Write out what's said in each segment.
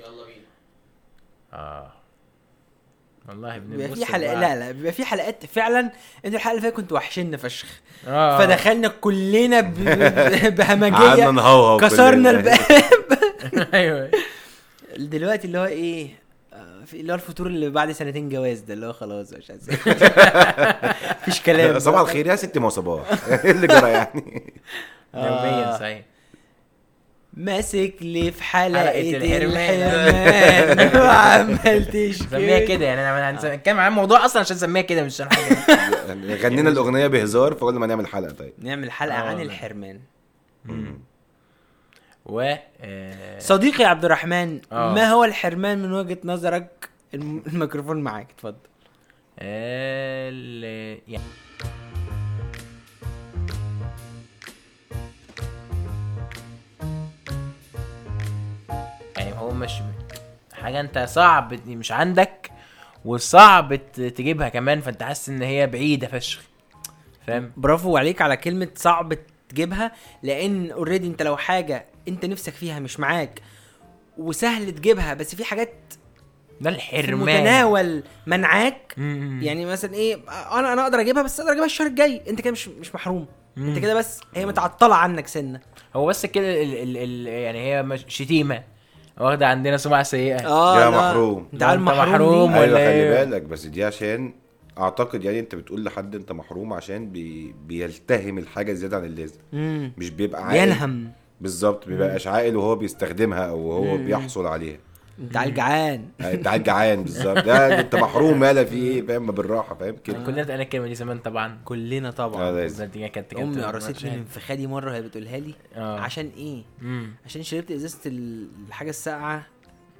يلا بينا. آه. والله بيبقى بنبص في حلقات لبعض. لا لا بيبقى في حلقات فعلا أنتوا الحلقة اللي فاتت كنتوا وحشنا فشخ. آه. فدخلنا كلنا ب- بهمجية. نهوهو كسرنا. الباب أيوه. دلوقتي اللي هو إيه آه، في اللي هو الفطور اللي بعد سنتين جواز ده اللي هو خلاص مش عايز مفيش كلام. صباح الخير يا ست ما صباح إيه اللي جرى يعني؟ يوميا آه. صحيح. ماسك لي في حلقة حلقة الحرمان. وعمال تشكي سميها كده. يعني أنا هنس- نتكلم عن الموضوع أصلا عشان نسميها كده مش عشان حاجة. يعني غنينا الأغنية بهزار فقلنا ما نعمل حلقة طيب. نعمل حلقة آه عن. الحرمان. و آه، صديقي عبد الرحمن آه. ما هو الحرمان من وجهة نظرك؟ الم- الميكروفون معاك اتفضل. ال- يعني مش حاجة انت صعب مش عندك وصعب تجيبها كمان فانت حاسس ان هي بعيدة فشخ. فاهم؟ برافو عليك على كلمة صعب تجيبها لأن اوريدي انت لو حاجة انت نفسك فيها مش معاك وسهل تجيبها بس في حاجات ده الحرمان. متناول منعاك. مم. يعني مثلا إيه أنا أنا أقدر أجيبها بس أقدر أجيبها الشهر الجاي. أنت كده مش مش محروم. أنت كده بس هي متعطلة عنك سنة. هو بس كده ال ال ال يعني هي مش واخدة عندنا سمعة سيئة. آه يا لا. محروم. انت عارف انت محروم, محروم محروم ولا أيوه خلي إيه؟ بالك بس دي عشان أعتقد يعني أنت بتقول لحد أنت محروم عشان بي بيلتهم الحاجة زيادة عن اللازم. مش بيبقى عاقل. ينهم بالظبط بيبقاش عاقل وهو بيستخدمها أو هو بيحصل عليها. يعني انت عيل جعان بالظبط. لا انت محروم مالا في إيه فاهم؟ ما بالراحة فاهم؟ كده. كلنا اتقالنا الكلمة دي زمان طبعا. كلنا طبعا. لازم دي كانت أمي قرصتني من فخادي مرة وهي بتقولها لي آه. عشان إيه. عشان شربت إزازة ال- الحاجة الساقعة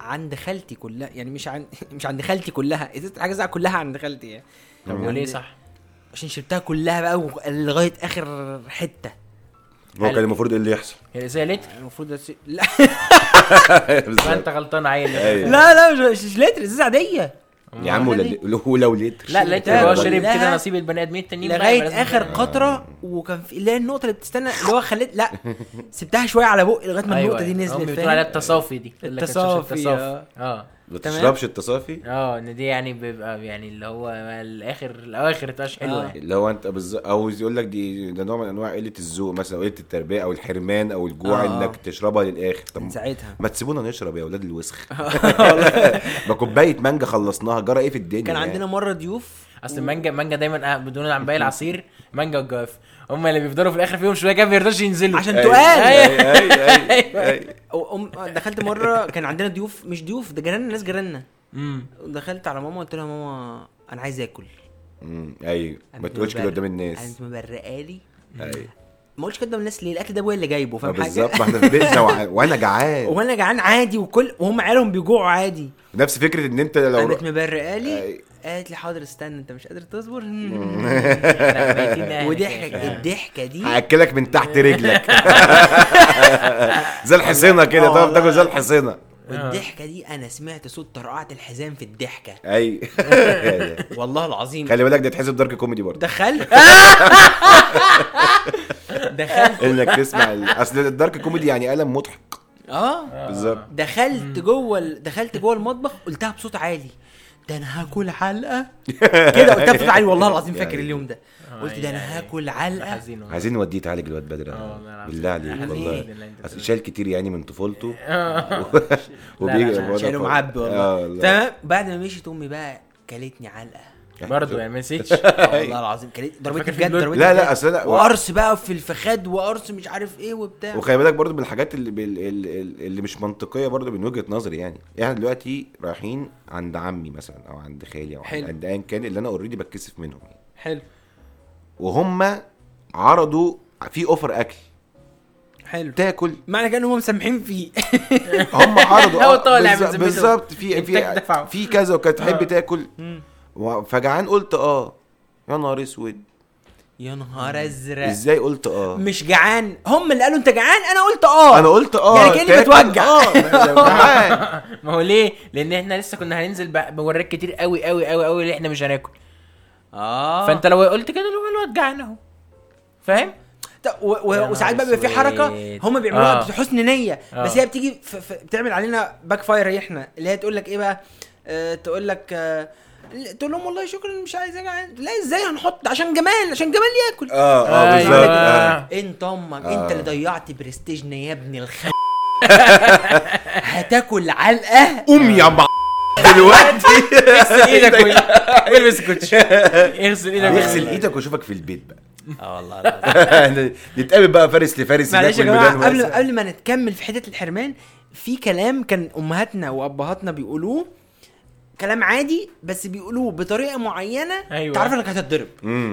عند خالتي كلها. يعني مش عن مش عند خالتي كلها إزازة الحاجة الساقعة كلها عند خالتي يعني. طب وليه صح؟ عشان شربتها كلها بقى لغاية آخر حتة. هو كان المفروض إيه اللي يحصل؟ هي لتر المفروض أسي... لا. فأنت غلطان عيل أيوة. لا لا مش, مش لتر ازازه عادية. يا عم ولا لو لو لتر. لا لتر هو شرب كده نصيب البني آدمين التانيين لغاية آخر. قطره وكان في اللي هي النقطة اللي بتستنى اللي هو خليت لا سبتها شوية على بقي لغاية ما النقطة دي هم نزلت فاهم عليها التصافي دي التصافي، التصافي. آه. ما. تشربش التصافي آه ان دي يعني بيبقى يعني اللي هو الآخر الأواخر تبقاش حلوة آه. يعني. اللي هو انت بالظبط أو يقول لك دي ده نوع من انواع قلة الذوق مثلا أو قلة التربية أو الحرمان أو الجوع آه. إنك تشربها للآخر طب من ساعتها ما تسيبونا نشرب يا أولاد الوسخ ما كوباية مانجا خلصناها جرى إيه في الدنيا كان يعني؟ عندنا مرة ضيوف أصل المانجا المانجا دايما آه، بدون عن باقي العصير مانجا والجواف هم اللي بيفضلوا في الآخر فيهم شوية كده ما بيرضوش ينزلوا. عشان أيوة، تقال. أيوة، أيوة، دخلت مرة كان عندنا ضيوف مش ضيوف ده جيراننا ناس جيراننا. امم دخلت على ماما قلت لها ماما أنا عايز آكل. أمم، أيوه. ما تقولش كده قدام الناس. قامت مبرقالي أيوه. ما قلتش كده قدام الناس ليه؟ الأكل ده ابويا اللي جايبه فاهم حاجة؟ بالظبط. ما إحنا في بيتنا وع- وأنا جعان. وأنا جعان عادي وكل وهم عيالهم بيجوعوا عادي. نفس فكرة إن أنت لو قامت مبرقالي. قالت لي حاضر استنى انت مش قادر تصبر. وضحك الضحكة دي. هأكلك من تحت رجلك. زي الحصينة كده تعرف تاكل. زي الحصينة. والضحكة دي أنا سمعت صوت طرقعة الحزام في الضحكة. أي. والله العظيم. خلي بالك ده تحسب dark comedy برضه. دخلت دخلت. إنك تسمع أصل ال dark comedy يعني ألم مضحك. آه. بالظبط. دخلت جوه دخلت جوه المطبخ قلتها بصوت عالي. ده أنا هاكل علقة. كده قلتها بصوت عالي والله العظيم فاكر يعني- اليوم ده. قلت ده أنا هاكل علقة. عايزين نوديه يتعالج الواد بدر. آه،. بالله عليك والله. شال كتير يعني من طفولته. شايله لك- معبي آه، والله. تمام؟ بعد ما مشيت أمي بقى كلتني علقة. برضه يعني ما نسيتش والله العظيم. كلتني ضربتني فاكر في بجد؟ ضربتني لا لا. أصل لا وقرص بقى في الفخاد وقرص مش عارف إيه وبتاع. وخلي بالك برضو من الحاجات اللي بال... ال- ال- اللي مش منطقية برضو من وجهة نظري يعني. إحنا دلوقتي رايحين عند عمي مثلا أو عند خالي أو حلو. عند ايا كان اللي أنا اوريدي بتكسف منهم يعني. حلو. وهم عرضوا في اوفر أكل. حلو. تاكل. معنى كده إن هم مسامحين فيه. هم عرضوا هو آه، طالع بالظبط- في في. في كذا وكانت تحب آه. تاكل؟ فجعان قلت آه. يا نهار أسود. يا نهار أزرق. إزاي قلت آه؟ مش جعان. هم اللي قالوا أنت جعان؟ أنا قلت آه. أنا قلت آه. يعني كأني تاكل، بتوجع. آه. جعان. ما هو ليه؟ لأن إحنا لسه كنا هننزل ب- بوريك كتير قوي قوي قوي قوي اللي إحنا مش هناكل. آه. فأنت لو قلت كده اللي هو الواد جعان أهو. فاهم؟ وساعات بقى بيبقى في حركة. هم بيعملوها آه. بحسن نية. آه. بس هي بتيجي ف... ف... بتعمل علينا backfire إحنا. اللي هي تقول لك إيه بقى؟ آه تقول لك آه تقول لهم والله شكرا مش عايز أجي لا إزاي هنحط عشان جمال عشان جمال ياكل آه آه أيوة. بالظبط آه. أنت أمك آه. أنت اللي ضيعت برستيجنا يا ابن الخ هتاكل علقة قوم يا مع دلوقتي اغسل إيدك وال- والبس كوتش اغسل إيدك اغسل إيدك وأشوفك في البيت بقى آه والله العظيم. نتقابل بقى فارس لفارس معلش يا جماعة قبل. قبل ما نتكمل في حتة الحرمان في كلام كان أمهاتنا وأبهاتنا بيقولوه كلام عادي بس بيقولوه بطريقة معينة أيوة. تعرف إنك هتتضرب.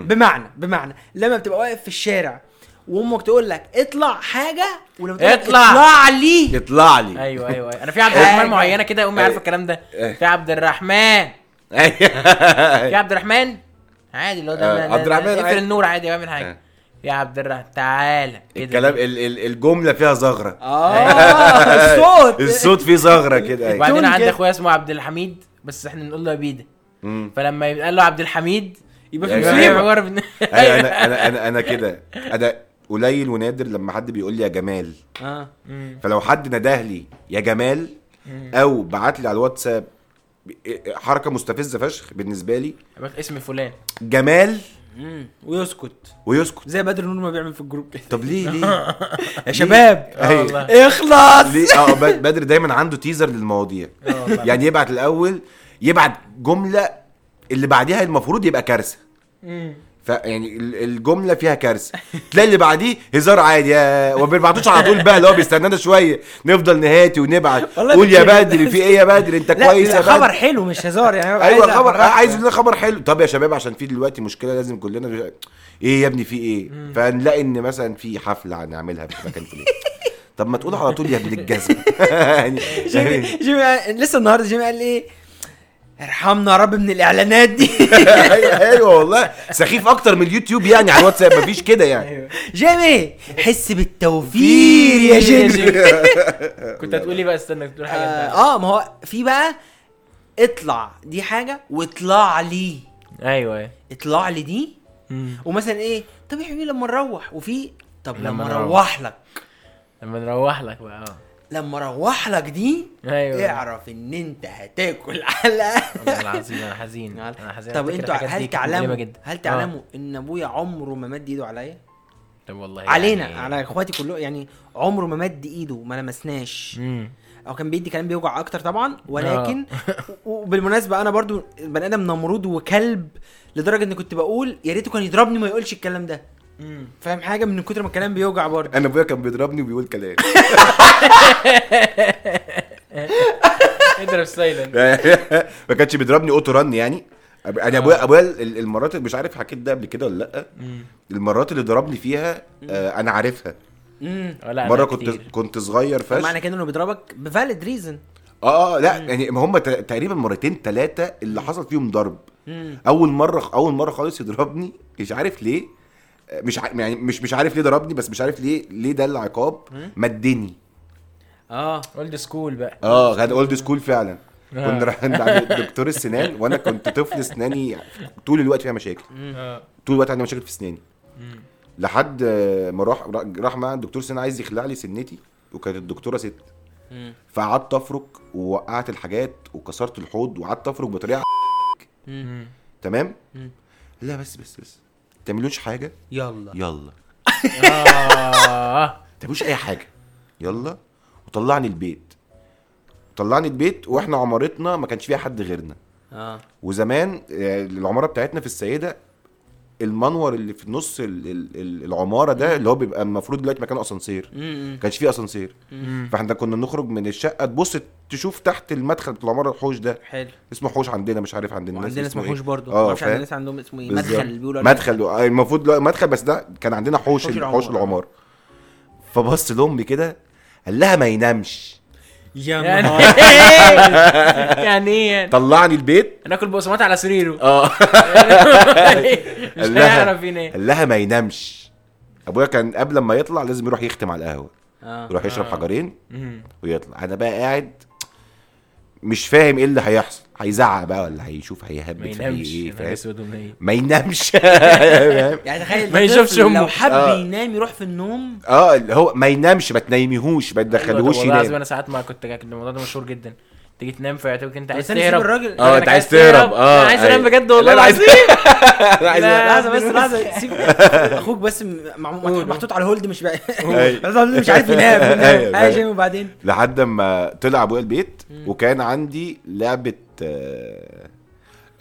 بمعنى بمعنى لما بتبقى واقف في الشارع وأمك تقول لك اطلع حاجة ولما تقول لك اطلع. اطلع لي يطلع لي أيوه أيوه أنا في عبد الرحمن. معينة كده أمي عارفة الكلام ده إيه. في عبد الرحمن في أيوة. عبد الرحمن عادي اللي هو ده آه، عبد الرحمن اقفل عادي. النور عادي بعمل حاجة آه. يا عبد الرحمن تعالى كده الكلام ال- ال- الجملة فيها زغرة آه الصوت الصوت فيه زغرة كده أيوة. وبعدين عندي. أخويا اسمه عبد الحميد بس إحنا بنقول له بيدة مم. فلما يقال له عبد الحميد يبقى في مصيبة. في حوار بن- أيوه أنا أنا أنا أنا كده أنا قليل ونادر لما حد بيقول لي يا جمال آه مم. فلو حد نداه لي يا جمال مم. أو بعت لي على الواتساب حركة مستفزة فشخ بالنسبة لي اسم فلان جمال مم. ويسكت. ويسكت. زي بدر نور ما بيعمل في الجروب كده. طب ليه ليه؟ يا شباب. آه أيوة. والله. اخلص. ليه؟ آه بد- بدر دايما عنده تيزر للمواضيع. والله. يعني يبعت الأول يبعت جملة اللي بعديها المفروض يبقى كارثة. فيعني ال- الجملة فيها كارثة. تلاقي اللي بعديه هزار عادي وما بيبعتوش على طول بقى اللي هو بيستنانا شوية نفضل نهاتي ونبعت. قول يا بتشيل. بدر في إيه يا بدر أنت كويس يا خبر حلو مش هزار يعني أيوه خبر. عايز لنا خبر حلو. طب يا شباب عشان في دلوقتي مشكلة لازم كلنا إيه يا ابني في إيه؟ فنلاقي إن مثلا في حفلة هنعملها في مكان فلاني طب ما تقول على طول يا ابن الجزمة. يعني جيمي جيمي لسه النهارده جيمي قال لي إيه؟ ارحمنا يا رب من الإعلانات دي. أيوه أيوه والله. سخيف أكتر من اليوتيوب يعني على الواتساب مفيش كده يعني. أيوه. جيمي حس بالتوفير يا جيمي. كنت هتقولي بقى استنى تقول حاجة انت آه آه، ما هو في بقى اطلع دي حاجة واطلع لي. أيوه. اطلع لي دي. ومثلا إيه طب يا حبيبي لما نروح. وفي طب لما نروح. نروح لك. لما نروح لك بقى آه. لما أروح لك دي أيوه. اعرف إن أنت هتاكل علقه والله العظيم أنا حزين. أنا حزين. طب أنتوا هل تعلموا هل آه. تعلموا إن أبويا عمره ما مد إيده عليا؟ طب والله علينا يعني- على إخواتي كلهم يعني عمره ما مد إيده ما لمسناش. أو كان بيدي كلام بيوجع أكتر طبعا ولكن و- وبالمناسبة أنا برضو بني آدم نمرود وكلب لدرجة إن كنت بقول يا ريته كان يضربني ما يقولش الكلام ده. فاهم حاجة؟ من كتر ما الكلام بيوجع برضه. أنا أبويا كان بيضربني وبيقول كلام. اضرب سايلنت ما كانش بيضربني auto run يعني. أنا ابويا أبويا ال- المرات اللي مش عارف حكيت ده قبل كده ولا لأ. المرات اللي ضربني فيها آه، أنا عارفها. امم لا مرة كنت كتير. كنت صغير معنى فشخ كده انه بيضربك ب valid reason آه آه لا يعني ما هم تقريبا مرتين ثلاثة اللي حصل فيهم ضرب. أول مرة أول مرة خالص يضربني مش عارف ليه. آه، مش ع... يعني مش مش عارف ليه ضربني بس مش عارف ليه ليه ده العقاب مدني. آه. old school بقى. آه كان old school فعلا. آه. كنا رايحين عند دكتور السنان وأنا كنت طفل اسناني طول الوقت فيها مشاكل. آه. طول الوقت عندي مشاكل في اسناني لحد آه، ما راح راح مع الدكتور سنان عايز يخلع لي سنتي وكانت الدكتورة ست. فقعدت أفرك ووقعت الحاجات وكسرت الحوض وقعدت أفرك بطريقة. تمام. لا بس بس بس. تعملوش حاجة؟ يلا. يلا. آه. تعملوش أي حاجة. يلا. وطلعني البيت. طلعني البيت وإحنا عمارتنا ما كانش فيها حد غيرنا. آه. وزمان آه، العمارة بتاعتنا في السيدة المنور اللي في نص ال- ال- ال- العمارة ده اللي هو بيبقى المفروض دلوقتي مكانه أسانسير. ما كانش فيه أسانسير. فاحنا كنا نخرج من الشقة تبص تشوف تحت المدخل بتاع العمارة الحوش ده. حلو. اسمه حوش عندنا مش عارف عند الناس وعندنا اسمه إيه. حوش برضه. آه عند الناس عندهم اسمه إيه. مدخل بيقولوا. مدخل. آه، المفروض لا مدخل بس ده كان عندنا حوش حوش. العمارة. فبص لأمي كده قال لها ما ينامش. يا يعني إيه يعني إيه يعني طلعني البيت؟ ناكل بقسماط على سريره. آه. مش هيعرف ينام قال لها ما ينامش. أبويا كان قبل ما يطلع لازم يروح يختم على القهوة. آه. يروح يشرب حجرين مم. ويطلع. أنا بقى قاعد مش فاهم إيه اللي هيحصل هيزعق بقى ولا هيشوف ما هيهبد في إيه فاهم. ما ينامش؟ يعني تخيل ما يشوفش أمه. لو حب آه. ينام يروح في النوم آه اللي هو ما ينامش ما تنيميهوش ما والله العظيم ينام أنا ساعات ما كنت الموضوع ده مشهور جدا تيجي تنام فيعتبرك انت عايز تهرب. الراجل. آه انت عايز تهرب. آه أنا عايز أنام أيوة. بجد والله العظيم. أنا عايز. لحظة بس لحظة سيب. أخوك بس محطوط على هولد مش بقى أيوة. مش عارف ينام. ينام. أيوة. وبعدين؟ لحد ما طلع أبويا البيت وكان عندي لعبة آه،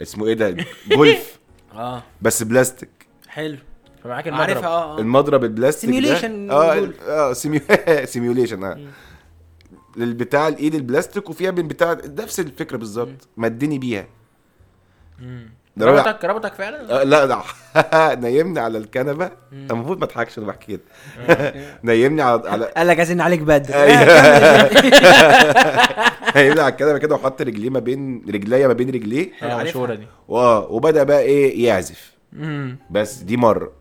اسمه إيه ده؟ جولف. آه. بس بلاستيك. حلو. فمعاك عارفها المضرب آه آه. المضرب البلاستيك Simulation آه. آه simulation آه. للبتاع الايد البلاستيك وفيها من بتاع نفس الفكرة بالظبط. مدني بيها. ربطك ربطك فعلا؟ آه لا لا. نيمني على الكنبة. المفروض ما اضحكش أنا بحكي كده. نيمني على على قال لك عايزين عليك بدر. أيوة. نيمني على الكنبة كده وحط رجليه ما بين رجليا ما بين رجليه. آه عارفها. مشهوره دي واه وبدأ بقى إيه؟ يعزف. بس دي مرة.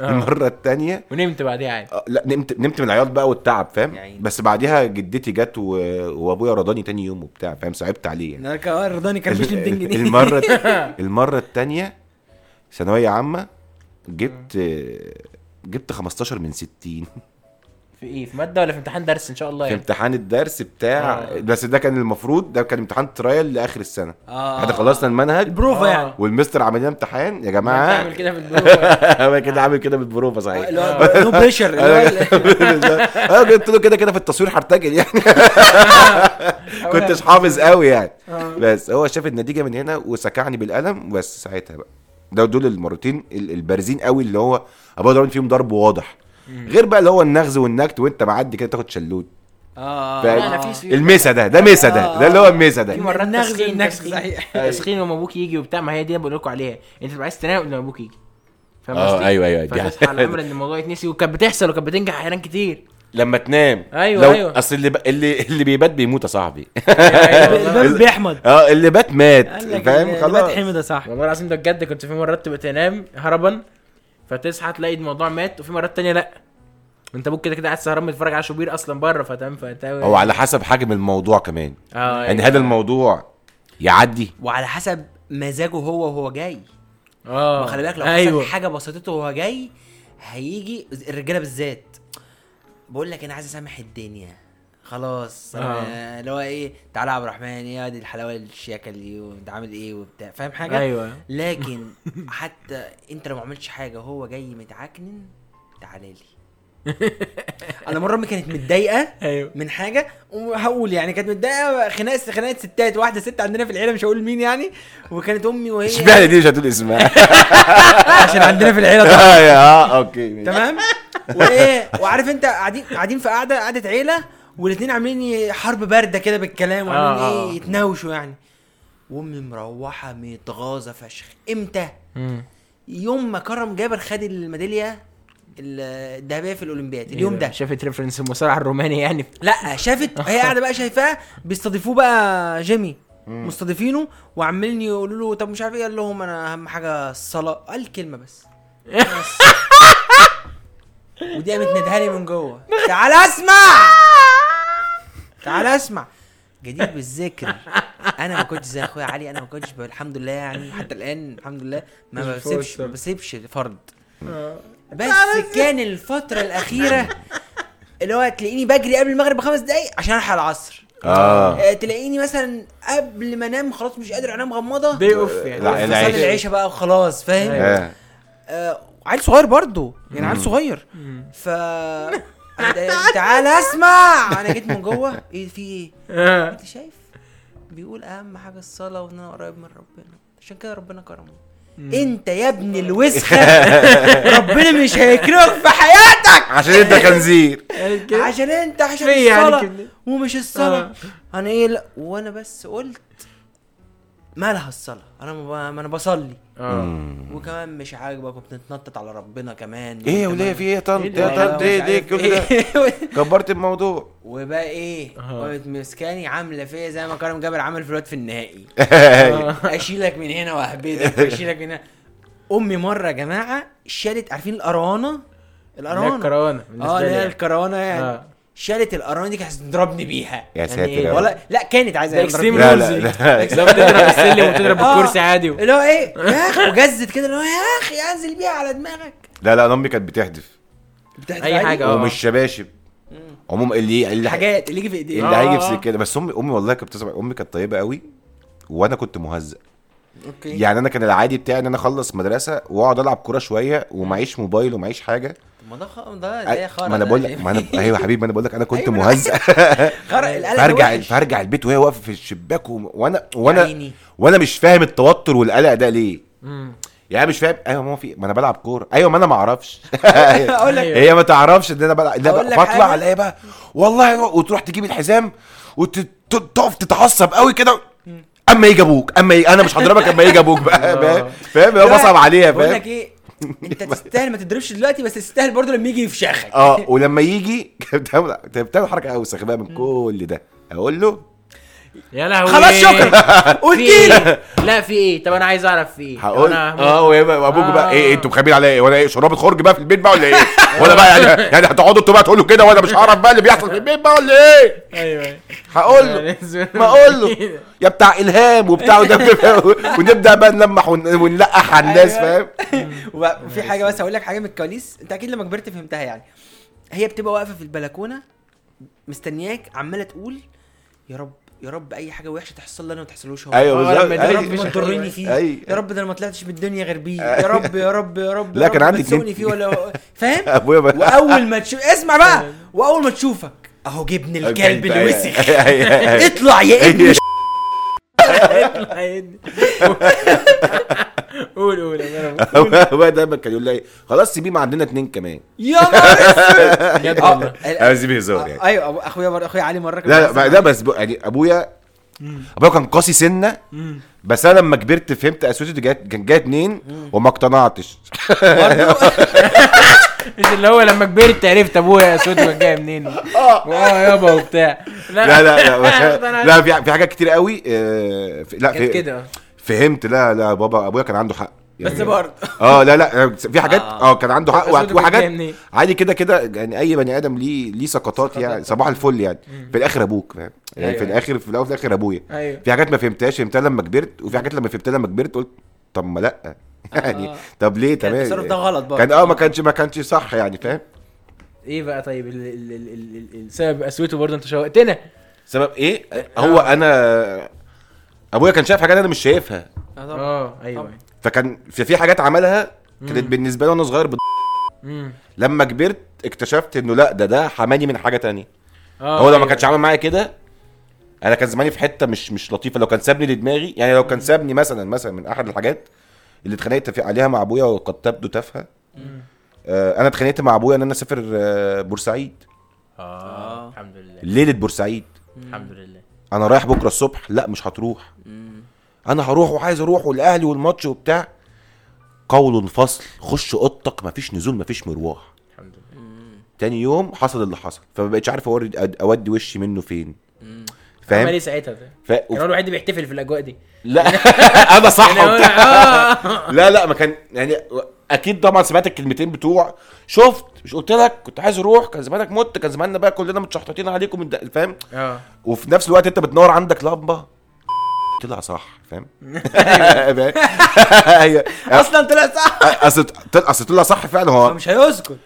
آه. المرة الثانية ونمت بعديها عادي. لا نمت نمت من العياط بقى والتعب فاهم؟ يا عيني. بس بعديها جدتي جت و... وأبويا رضاني تاني يوم وبتاع فاهم؟ صعبت عليه يعني. أنا آه رضاني كان مش 200 جنيه المرة المرة الثانية ثانوية عامة جبت جبت 15 من 60 في إيه؟ في مادة ولا في امتحان درس إن شاء الله في يعني؟ امتحان الدرس بتاع آه. بس ده كان المفروض ده كان امتحان trial لآخر السنة. آه. إحنا خلصنا المنهج البروفا آه. يعني. والمستر عمل لنا امتحان يا ما جماعة تعمل كده في البروفة هو كده عامل كده بالبروفة صحيح. no pressure أنا قلت له كده كده في التصوير هرتجل يعني. كنتش حافظ قوي يعني. بس هو شاف النتيجة من هنا وسكعني بالقلم بس ساعتها بقى. ده دول المرتين ال- البارزين قوي اللي هو أبويا ضربني فيهم ضرب واضح. غير بقى اللي هو النغز والنكت وانت معدي كده تاخد شلوت. آه. فاهم؟ لا، أنا في- الميسا ده ده ميسا ده ده اللي هو الميسا في ده مرات النغز تسخين والنكس تسخين صحيح. تسخين لما أبوك يجي وبتاع ما هي دي اللي بقول لكم عليها. أنت بتبقى عايز تنام قبل ما أبوك يجي. فاهم آه، قصدي؟ أيوة، أيوة، دي. على الامر إن الموضوع يتنسي وكانت بتحصل وكانت بتنجح أحيانا كتير. لما تنام. أيوة، لو أيوة. أصل اللي ب... اللي اللي بيبات بيموت يا صاحبي. والله. الباب بيحمد آه اللي بات مات فاهم؟ اللي خلاص. بات حمد يا صاحبي. والله العظيم ده بجد كنت في مرات تبقى تنام هربا فتصحى تلاقي الموضوع مات وفي مرات تانية لأ. انت أبوك كده كده قاعد سهران بتتفرج على شوبير أصلا بره فتمام فانت هو على حسب حجم الموضوع كمان. آه يعني هذا الموضوع يعدي؟ وعلى حسب مزاجه هو وهو جاي. آه ما خلي بالك لو حصل حاجة بسيطته وهو جاي هيجي الرجالة بالذات. بقول لك أنا عايز أسامح الدنيا. خلاص آه. اللي هو إيه تعالى يا عبد الرحمن إيه دي الحلاوة الشياكة دي وانت عامل إيه وبتاع فاهم حاجة؟ أيوه. لكن حتى أنت لو ما عملتش حاجة وهو جاي متعكنن تعالى لي. أنا مرة امي كانت متضايقة أيوه. من حاجة وهقول يعني كانت متضايقة خناقة خناقة ستات واحدة ست عندنا في العيلة مش هقول مين يعني وكانت أمي وهي اشمعنى دي مش هتقول اسمها. عشان عندنا في العيلة طبعا. آه أوكي. تمام؟ وايه وعارف أنت قاعدين قاعدين في قعده قعده عيلة والاثنين عاملين حرب باردة كده بالكلام وعاملين آه، آه، آه. إيه يتناوشوا يعني. وأمي مروحة متغاظة فشخ. إمتى؟ مم. يوم ما كرم جابر خد الميدالية الذهبية في الأولمبياد اليوم ده؟ شافت ريفرنس المصارع الروماني يعني؟ لا شافت. هي قاعدة بقى شايفاه بيستضيفوه بقى جيمي مستضيفينه وعمالين يقولوا له طب مش عارف إيه؟ قال لهم أنا أهم حاجة الصلاة. قال كلمة بس. بس. ودي قامت ندهها لي من جوه. تعال أسمع! تعال اسمع. جدير بالذكر. أنا ما كنتش زي أخويا علي أنا ما كنتش الحمد لله يعني حتى الآن الحمد لله ما بسيبش. ما بسيبش فرض بس كان الفترة الأخيرة اللي هو تلاقيني بجري قبل المغرب بخمس دقايق عشان ألحق العصر. آه. آه، تلاقيني مثلا قبل ما أنام خلاص مش قادر أنام غمضة. دي اوف يعني. لا، لا العيش. العيشه العيشة بقى وخلاص فاهم؟ آه. آه عيل صغير برضو يعني عيل صغير. ف تعال اسمع. أنا جيت من جوه إيه في إيه؟ آه. انت شايف؟ بيقول اهم حاجة الصلاة وان أنا قريب من ربنا. عشان كده ربنا كرمه. انت يا ابن الوسخة. ربنا مش هيكرهك في حياتك. عشان انت خنزير. عشان انت عشان يعني الصلاة كده. ومش الصلاة. آه. أنا إيه لا وأنا بس قلت مالها الصلاة. أنا ما أنا بصلي. آه. وكمان مش عاجبك وبتتنطط على ربنا كمان. إيه وليه في إيه؟ يا طنط إيه؟ يا طنط إيه؟ مش ليه عارف كل ده؟ إيه. كبرت الموضوع. وبقى إيه. قامت مسكاني عاملة فيا زي ما كرم جابر عمل في الوقت في النهائي. آه. أشيلك من هنا وأهبدك أشيلك من هنا. أمي مرة يا جماعة شالت عارفين القرانه القرانه الكروانه آه اللي هي الكرانة يعني. آه. شالت القرانه دي كانت هتضربني بيها يا ساتر إيه؟ يا رب. ولا لا كانت عايزة تضربني بيها. لا لا. لا لو بتضرب السلم وتضرب آه. الكرسي عادي و... اللي هو إيه يا أخي وجزت كده اللي هو يا أخي أنزل بيها على دماغك لا لا أنا امي كانت بتحدف بتحدف أي عادي؟ حاجة. آه. ومش شباشب عموم اللي اللي حاجات اللي يجي في ايديها اللي آه، هيجي آه. في كده بس امي أمي والله كانت بتسمع أمي كانت طيبة قوي وأنا كنت مهزأ أوكي يعني أنا كان العادي بتاعي إن أنا أخلص مدرسة وأقعد ألعب كورة شوية ومعيش موبايل ومعيش حاجة ما ده. ده خرا ما أنا. بقول لك ما أنا أيوه يا حبيبي ما أنا بقول لك أنا كنت أيوة. مهزأ خرا القلق فارجع وحش. فارجع البيت وهي واقفة في الشباك. وأنا وأنا. وأنا مش فاهم التوتر والقلق ده ليه. يعني مش فاهم أيوه ما في ما أنا بلعب كورة أيوه ما أنا ما أعرفش هي ما تعرفش إن أنا بلعب لا حاجة؟ الاقي بقى والله وتروح تجيب الحزام وتقف تتعصب قوي كده أما يجي أبوك أما أنا مش هضربك أما يجي أبوك بقى فاهم هو بصعب عليها بقول فاهم لك إيه انت تستاهل ما تضربش دلوقتي بس تستاهل برضه لما يجي يفشخك آه ولما يجي بتعمل بتعمل حركة أوسخ بقى من كل ده. أقول له؟ يا لهوي. خلاص شكرا. قلت في لي. إيه؟ لا في إيه؟ طب أنا عايز أعرف في إيه؟ هقول آه وابوك بقى إيه إيه، آه. أنتوا مخبيين عليا إيه؟ وأنا إيه؟ شرابة خرج بقى في البيت بقى ولا إيه؟ ولا بقى يعني يعني هتقعدوا أنتوا بقى تقولوا كده وأنا مش هعرف بقى اللي بيحصل في البيت بقى ولا إيه؟ أيوه. هقول له. ما أقول له. يا بتاع إلهام وبتاع ونبدأ بقى نلمح ون- ونلقح على الناس أيوة. فاهم؟ وبقى في حاجة بس هقول لك حاجة من الكواليس. انت أكيد لما كبرت فهمتها يعني. هي بتبقى واقفة في البلكونة مستنياك عمالة تقول يا رب يا رب أي حاجة وحشة تحصل لي أنا ما تحصلوش هو. أيوه بالظبط. يا أيوة. رب ما أيوة. تضرني فيه. أيوة. يا رب ده أنا ما طلعتش بالدنيا غير بيه. يا رب يا رب يا رب. لا، يا كان عندي اتنين. فيه ولا فاهم؟ وأول ما تشوف اسمع بقى. وأول ما تشوفك أهو جبن الكلب اللي وسخ اطلع يا ابني. قول قول يا. ابويا دايما كان يقول لي خلاص سيبيه ما عندنا اتنين كمان. يا نهار أسود! بجد آه، والله أنا سيبيه هزار يعني. أيوه أخويا أخويا علي مره لا لا ده بس يعني أبويا أبويا كان قاسي سنة بس أنا لما كبرت فهمت اسوتي جات كان جاية اتنين وما اقتنعتش. مش اللي هو لما كبرت عرفت أبويا صوته كان جاي منين. آه. يابا وبتاع. لا لا لا لا في في حاجات كتير قوي آه، لا في كده. فهمت. لا لا بابا أبويا كان عنده حق. بس برضه. آه لا لا في حاجات آه. آه كان عنده حق وحاجات؟ عادي كده كده يعني أي بني آدم ليه ليه سقطات يعني صباح الفل يعني. في الآخر أبوك فاهم؟ يعني في أيوة. الآخر في الأول وفي الآخر أبويا. أيوه. في حاجات ما فهمتهاش فهمتها لما كبرت وفي حاجات لما فهمتها لما كبرت قلت طب ما لأ. يعني آه. طب ليه؟ كان تمام. التصرف ده غلط برضه. كان آه ما كانش ما كانش صح يعني فاهم؟ إيه بقى طيب ال- ال- ال- ال- ال- السبب أسوته برضه أنت شوقتنا سبب إيه؟ هو أنا أبويا كان شايف حاجات أنا مش شايفها. آه طبعا. آه أيوه. طبعا. فكان في في حاجات عملها كانت بالنسبة لي وأنا صغير بت... امم لما كبرت اكتشفت إنه لأ ده ده حماني من حاجة تانية. آه هو لو ما أيوة. كانش عامل معايا كده أنا كان زماني في حتة مش مش لطيفة. لو كان سابني لدماغي يعني لو كان سابني مثلا مثلا من أحد الحاجات اللي اتخانقت عليها مع أبويا وقد تبدو تافهه آه أنا اتخانقت مع أبويا إن أنا أسافر آه بورسعيد. آه. الحمد لله. ليلة بورسعيد. الحمد لله. أنا رايح بكرة الصبح؟ لا مش هتروح. أنا هروح وعايز أروح والأهلي والماتش وبتاع. قول فصل خش أوضتك مفيش نزول مفيش مروح. الحمد لله. تاني يوم حصل اللي حصل فما بقتش عارف اوري أودي وشي منه فين. عمل فاهم إيه ساعتها ده؟ ف... كان هو الوحيد اللي بيحتفل في الأجواء دي لا أنا صح يعني. آه. لا لا ما كان يعني أكيد طبعا سمعت الكلمتين بتوع شفت مش قلت لك كنت عايز أروح كان زمانك مت كان زماننا بقى كلنا متشحططين عليكم فاهم آه وفي نفس الوقت أنت بتنور عندك لمبة طلع صح فاهم؟ أيوة. أصلا طلع صح أصل أصل طلع صح فعلا هو مش هيسكت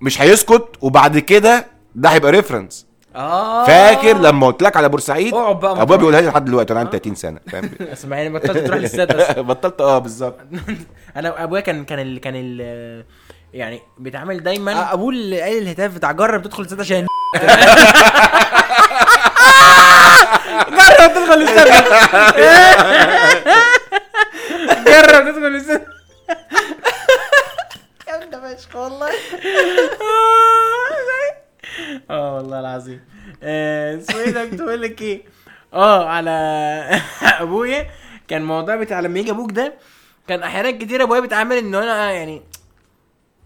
مش هيسكت وبعد كده ده هيبقى ريفرنس آه. فاكر لما قلت لك على بورسعيد؟ اقعد بقى أبويا بيقولها لي لحد دلوقتي وأنا عندي 30 سنة فاهم؟ اسمع يعني بطلت تروح للساد أصلا. بطلت آه بالظبط. أنا أبويا كان كان ال كان ال يعني بيتعامل دايما. آه، أبوه اللي قال الهتاف بتاع جرب تدخل السد عشان جرب تدخل الاستاد جرب تدخل الاستاد جامده فشخ والله. آه والله العظيم. آه، اسمه إيه ده؟ كنت بقول لك إيه؟ آه على ابويا كان الموضوع بتاع لما يجي أبوك ده كان أحيانا كتير ابويا بيتعامل ان أنا يعني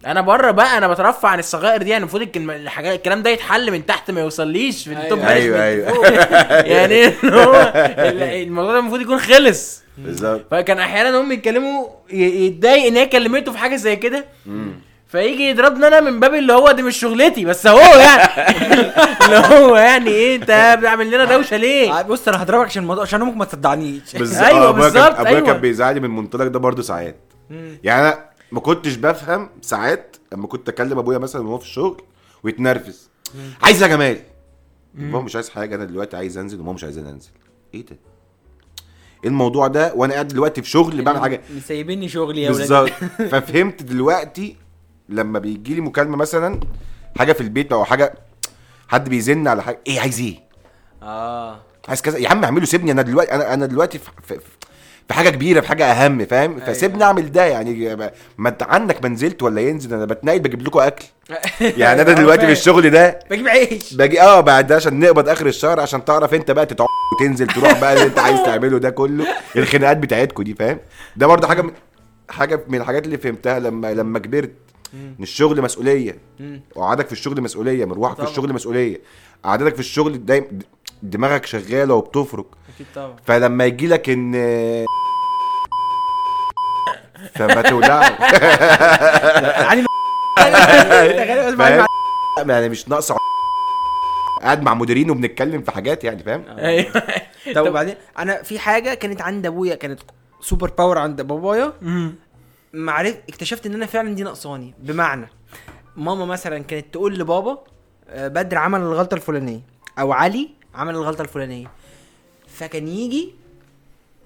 أنا بره بقى أنا بترفع عن الصغائر دي يعني المفروض الحاجات الكلام ده يتحل من تحت ما يوصليش في ال top أيوة، management أيوة. يعني هو ال- الموضوع ده المفروض يكون خلص. بالظبط. فكان أحيانا هم يتكلموا يتضايق ان هي كلمته في حاجة زي كده. فيجي يضربني أنا من باب اللي هو دي مش شغلتي بس هو يعني. اللي هو يعني إيه أنت بتعمل لنا دوشة ليه؟ آه، بص أنا هضربك عشان الموضوع عشان أمك ما تصدعنيش بالظبط كان- بالظبط، أبويا أيوة. كان بيزعلني من المنطلق ده برضه ساعات. يعني أنا ما كنتش بفهم ساعات لما كنت أكلم أبويا مثلا وهو في الشغل ويتنرفز. عايز يا جمال. ماما مش عايز حاجة أنا دلوقتي عايز أنزل وماما مش عايزاني أنزل. إيه ده؟ إيه الموضوع ده؟ وأنا قاعد دلوقتي في شغل بعمل حاجة. مسيبيني شغلي يا ولاد. بالظبط. ففهمت دلوقتي لما بيجي لي مكالمة مثلا حاجة في البيت أو حاجة حد بيزن على حاجة إيه عايز إيه؟ آه. عايز كذا. يا عم اعمله سيبني أنا دلوقتي أنا أنا دلوقتي في, في, في حاجة كبيرة في حاجة أهم فاهم؟ فسيبني أعمل ده يعني ما أنت عنك ما نزلت ولا ينزل أنا بتنقل بجيب لكم أكل. يعني أنا دلوقتي في الشغل ده بجيب عيش. باجي آه بعد ده عشان نقبض آخر الشهر عشان تعرف أنت بقى تتع وتنزل تروح بقى اللي أنت عايز تعمله ده كله الخناقات بتاعتكم دي فاهم؟ ده برضه حاجة من حاجة من الحاجات اللي فهمتها لما لما كبرت. إن الشغل مسؤولية. وقعدك في الشغل مسؤولية مروحك في. الشغل مسؤولية. قعدتك في الشغل دايما دماغك شغالة وبتفرك. أكيد طبعا. فلما يجي لك إن فما تولعش يعني يعني مش ناقصه قاعد مع مديرين وبنتكلم في حاجات يعني فاهم؟ أيوه. طب وبعدين أنا في حاجة كانت عند أبويا كانت superpower عند بابايا. معرف اكتشفت إن أنا فعلا دي ناقصاني. بمعنى ماما مثلا كانت تقول لبابا آه، بدر عمل الغلطة الفلانية أو علي عمل الغلطة الفلانية. فكان يجي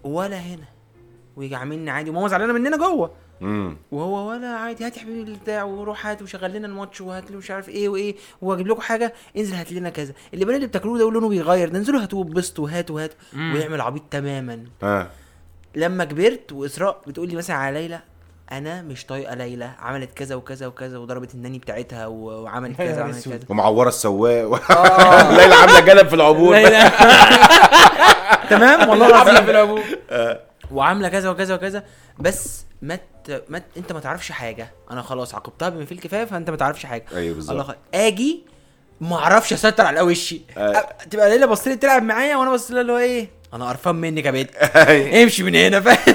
ولا هنا ويجي عاملني عادي وماما زعلانة مننا جوه. امم وهو ولا عادي هات يا حبيبي البتاع وروح هات وشغل لنا الماتش وهات لي مش عارف إيه وإيه واجيب لكم حاجة انزل هات لنا كذا. اللي اللي بتاكلوه ده لونه بيغير ده انزلوا هاتوه بسطوا هاتوا هاتوا مم. ويعمل عبيط تماما. ها. لما كبرت وإسراء بتقول لي مثلا على ليلى أنا مش طايقة ليلى عملت كذا وكذا وكذا وضربت الناني بتاعتها وعملت كذا وعملت كذا. ومعورة السواق. و... آه. ليلى عاملة جلب في العبور. تمام؟ والله عاملة العظيم في الابو وعاملة كذا وكذا وكذا. بس ما ت... ما ت... أنت ما تعرفش حاجة. أنا خلاص عاقبتها بما فيه الكفاية فأنت ما تعرفش حاجة. أيوه الله بالظبط خير. آجي ما أعرفش أسيطر على وشي. أيوة. أ- تبقى ليلى بص لي تلعب معايا وأنا بص لها اللي هو إيه؟ أنا قرفان منك يا بنت. أيوة. امشي من هنا فاهم؟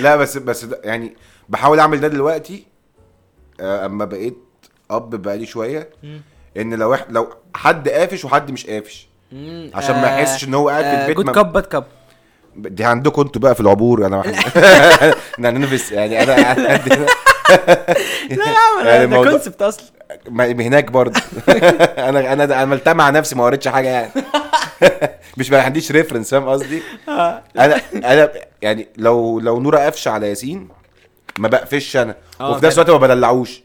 لا بس بس يعني بحاول أعمل ده دلوقتي آه، أما بقيت أب بقالي شوية إن لو إح... لو حد قافش وحد مش قافش. عشان ما يحسش إن هو قاعد في البيت good cop bad cop دي عندكم أنتوا بقى في العبور أنا أنا ننفس يعني أنا لا. يا عم يعني ده concept أصلا. هناك برضه. أنا أنا عملتها مع نفسي ما قريتش حاجة يعني. مش ما عنديش reference فاهم قصدي؟ أنا أنا يعني لو لو نورا قفش على ياسين ما بقفش أنا. آه وفي نفس. الوقت ما بدلعوش.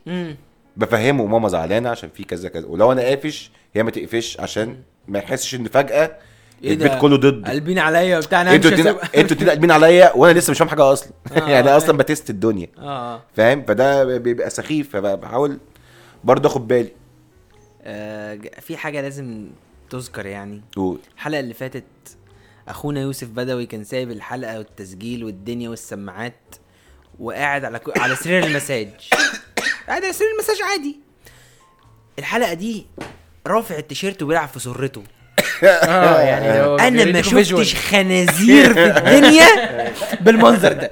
بفهمه ماما زعلانة عشان في كذا كذا. ولو أنا قافش هي ما تقفش عشان ما يحسش إن فجأة إيه البيت؟ كله ضد. قلبين عليا وبتاع أنا أنتوا مش اتنين. أنتوا اتنين قلبين عليا وأنا لسه مش فاهم حاجة أصلا. آه، يعني آه. أصلا بتست الدنيا. آه. فاهم؟ فده بيبقى سخيف. فبحاول برضه آخد بالي. آه، في حاجة لازم تذكر يعني. قول. الحلقة اللي فاتت أخونا يوسف بدوي كان سايب الحلقة والتسجيل والدنيا والسماعات. وقاعد على كو... على سرير المساج. قاعد على سرير المساج عادي. الحلقة دي رافع التيشيرت وبيلعب في سرته. آه يعني لو أنا ما شفتش. خنازير في الدنيا بالمنظر ده.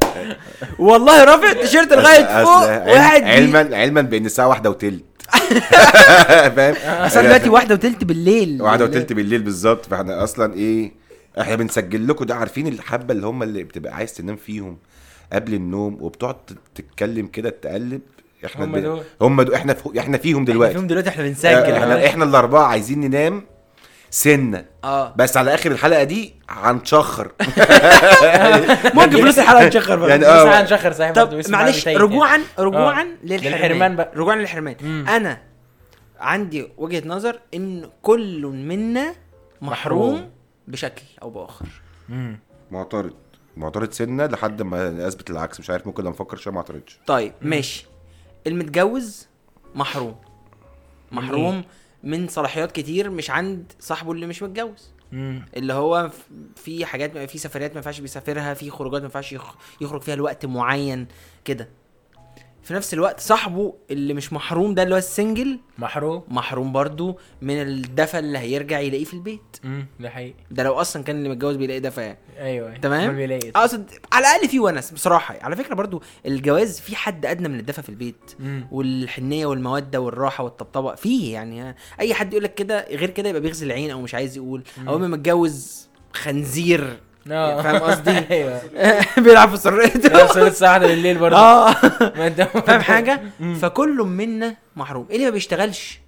والله رافع التيشيرت لغاية فوق وقاعد علما علما بأن الساعة واحدة وتلت. فاهم؟ أصل دلوقتي واحدة وتلت بالليل. واحدة وتلت بالليل بالظبط. فإحنا أصلا إيه إحنا بنسجل لكم ده عارفين الحبة اللي هم اللي بتبقى عايز تنام فيهم. قبل النوم وبتقعد تتكلم كده تقلب إحنا هم دول. هم دول إحنا في إحنا فيهم إحنا دلوقتي فيهم دلوقتي إحنا آه، بنسجل إحنا إحنا الأربعة عايزين ننام سنة آه بس على آخر الحلقة دي هنشخر ممكن فلوس الحلقة تشخر برضه يعني بس آه هنشخر صحيح طب معلش رجوعا رجوعا آه. للحرمان للحرمان بقى. رجوعا للحرمان مم. أنا عندي وجهة نظر إن كل منا محروم محروم. بشكل أو بآخر. معترض معترض سنة لحد ما اثبت العكس. مش عارف ممكن لما أفكر شوية ما اعترضش طيب ماشي. المتجوز محروم. محروم من صلاحيات كتير مش عند صاحبه اللي مش متجوز. مم. اللي هو في حاجات في سفريات ما ينفعش بيسافرها في خروجات ما ينفعش يخ- يخرج فيها لوقت معين كده. في نفس الوقت صاحبه اللي مش محروم ده اللي هو السنجل محروم. محروم برضو من الدفى اللي هيرجع يلاقيه في البيت. امم ده حقيقي. ده لو أصلا كان اللي متجوز بيلاقي دفى يعني. أيوه. تمام؟ بيلاقي إيه؟ أقصد على الأقل في ونس بصراحة على فكرة برضو الجواز في حد أدنى من الدفى في البيت. مم. والحنية والمودة والراحة والطبطبة فيه يعني. أي حد يقول لك كده غير كده يبقى بيغزي العين أو مش عايز يقول. أو اما متجوز خنزير. فاهم قصدي؟ أيوه. بيلعب في سرته نفس الساعة واحدة بالليل برضه. آه. فاهم حاجة؟ فكل منا محروم. إيه اللي ما بيشتغلش؟